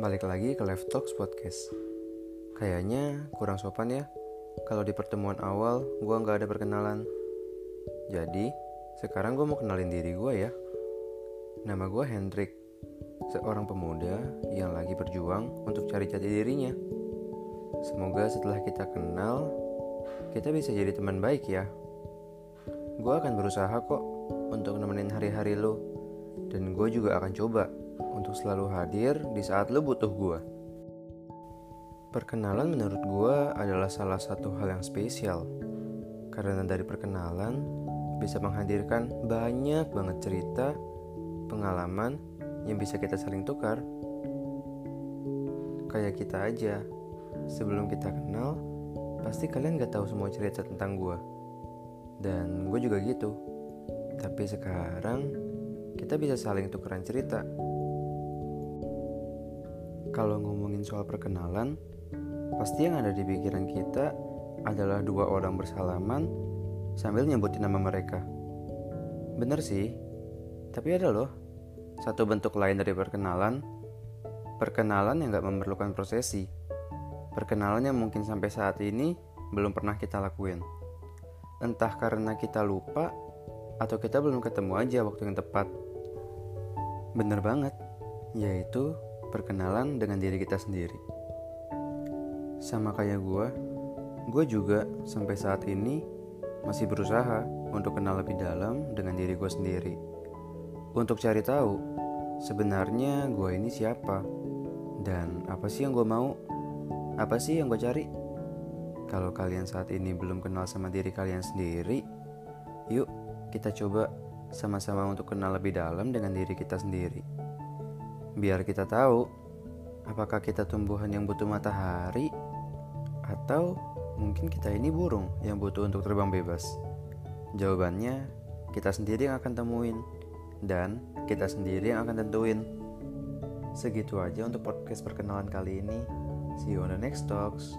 balik lagi ke Live Talks Podcast. Kayaknya kurang sopan ya, kalau di pertemuan awal gue nggak ada perkenalan. Jadi, sekarang gue mau kenalin diri gue ya. Nama gue Hendrik, seorang pemuda yang lagi berjuang untuk cari jati dirinya. Semoga setelah kita kenal, kita bisa jadi teman baik ya. Gue akan berusaha kok untuk nemenin hari-hari lo, dan gue juga akan coba untuk selalu hadir di saat lo butuh gue. Perkenalan menurut gue adalah salah satu hal yang spesial, karena dari perkenalan bisa menghadirkan banyak banget cerita, pengalaman yang bisa kita saling tukar. Kayak kita aja, sebelum kita kenal, pasti kalian gak tahu semua cerita tentang gue. Dan gue juga gitu. Tapi sekarang kita bisa saling tukeran cerita kalau ngomongin soal perkenalan, pasti yang ada di pikiran kita adalah dua orang bersalaman sambil nyebutin nama mereka. Bener sih, tapi ada loh satu bentuk lain dari perkenalan. Perkenalan yang gak memerlukan prosesi. Perkenalan yang mungkin sampai saat ini belum pernah kita lakuin. Entah karena kita lupa atau kita belum ketemu aja waktu yang tepat. Bener banget, yaitu perkenalan dengan diri kita sendiri. Sama kayak gue, gue juga sampai saat ini masih berusaha untuk kenal lebih dalam dengan diri gue sendiri. Untuk cari tahu sebenarnya gue ini siapa dan apa sih yang gue mau, apa sih yang gue cari. Kalau kalian saat ini belum kenal sama diri kalian sendiri, yuk kita coba sama-sama untuk kenal lebih dalam dengan diri kita sendiri biar kita tahu apakah kita tumbuhan yang butuh matahari atau mungkin kita ini burung yang butuh untuk terbang bebas. Jawabannya kita sendiri yang akan temuin dan kita sendiri yang akan tentuin. Segitu aja untuk podcast perkenalan kali ini. See you on the next talks.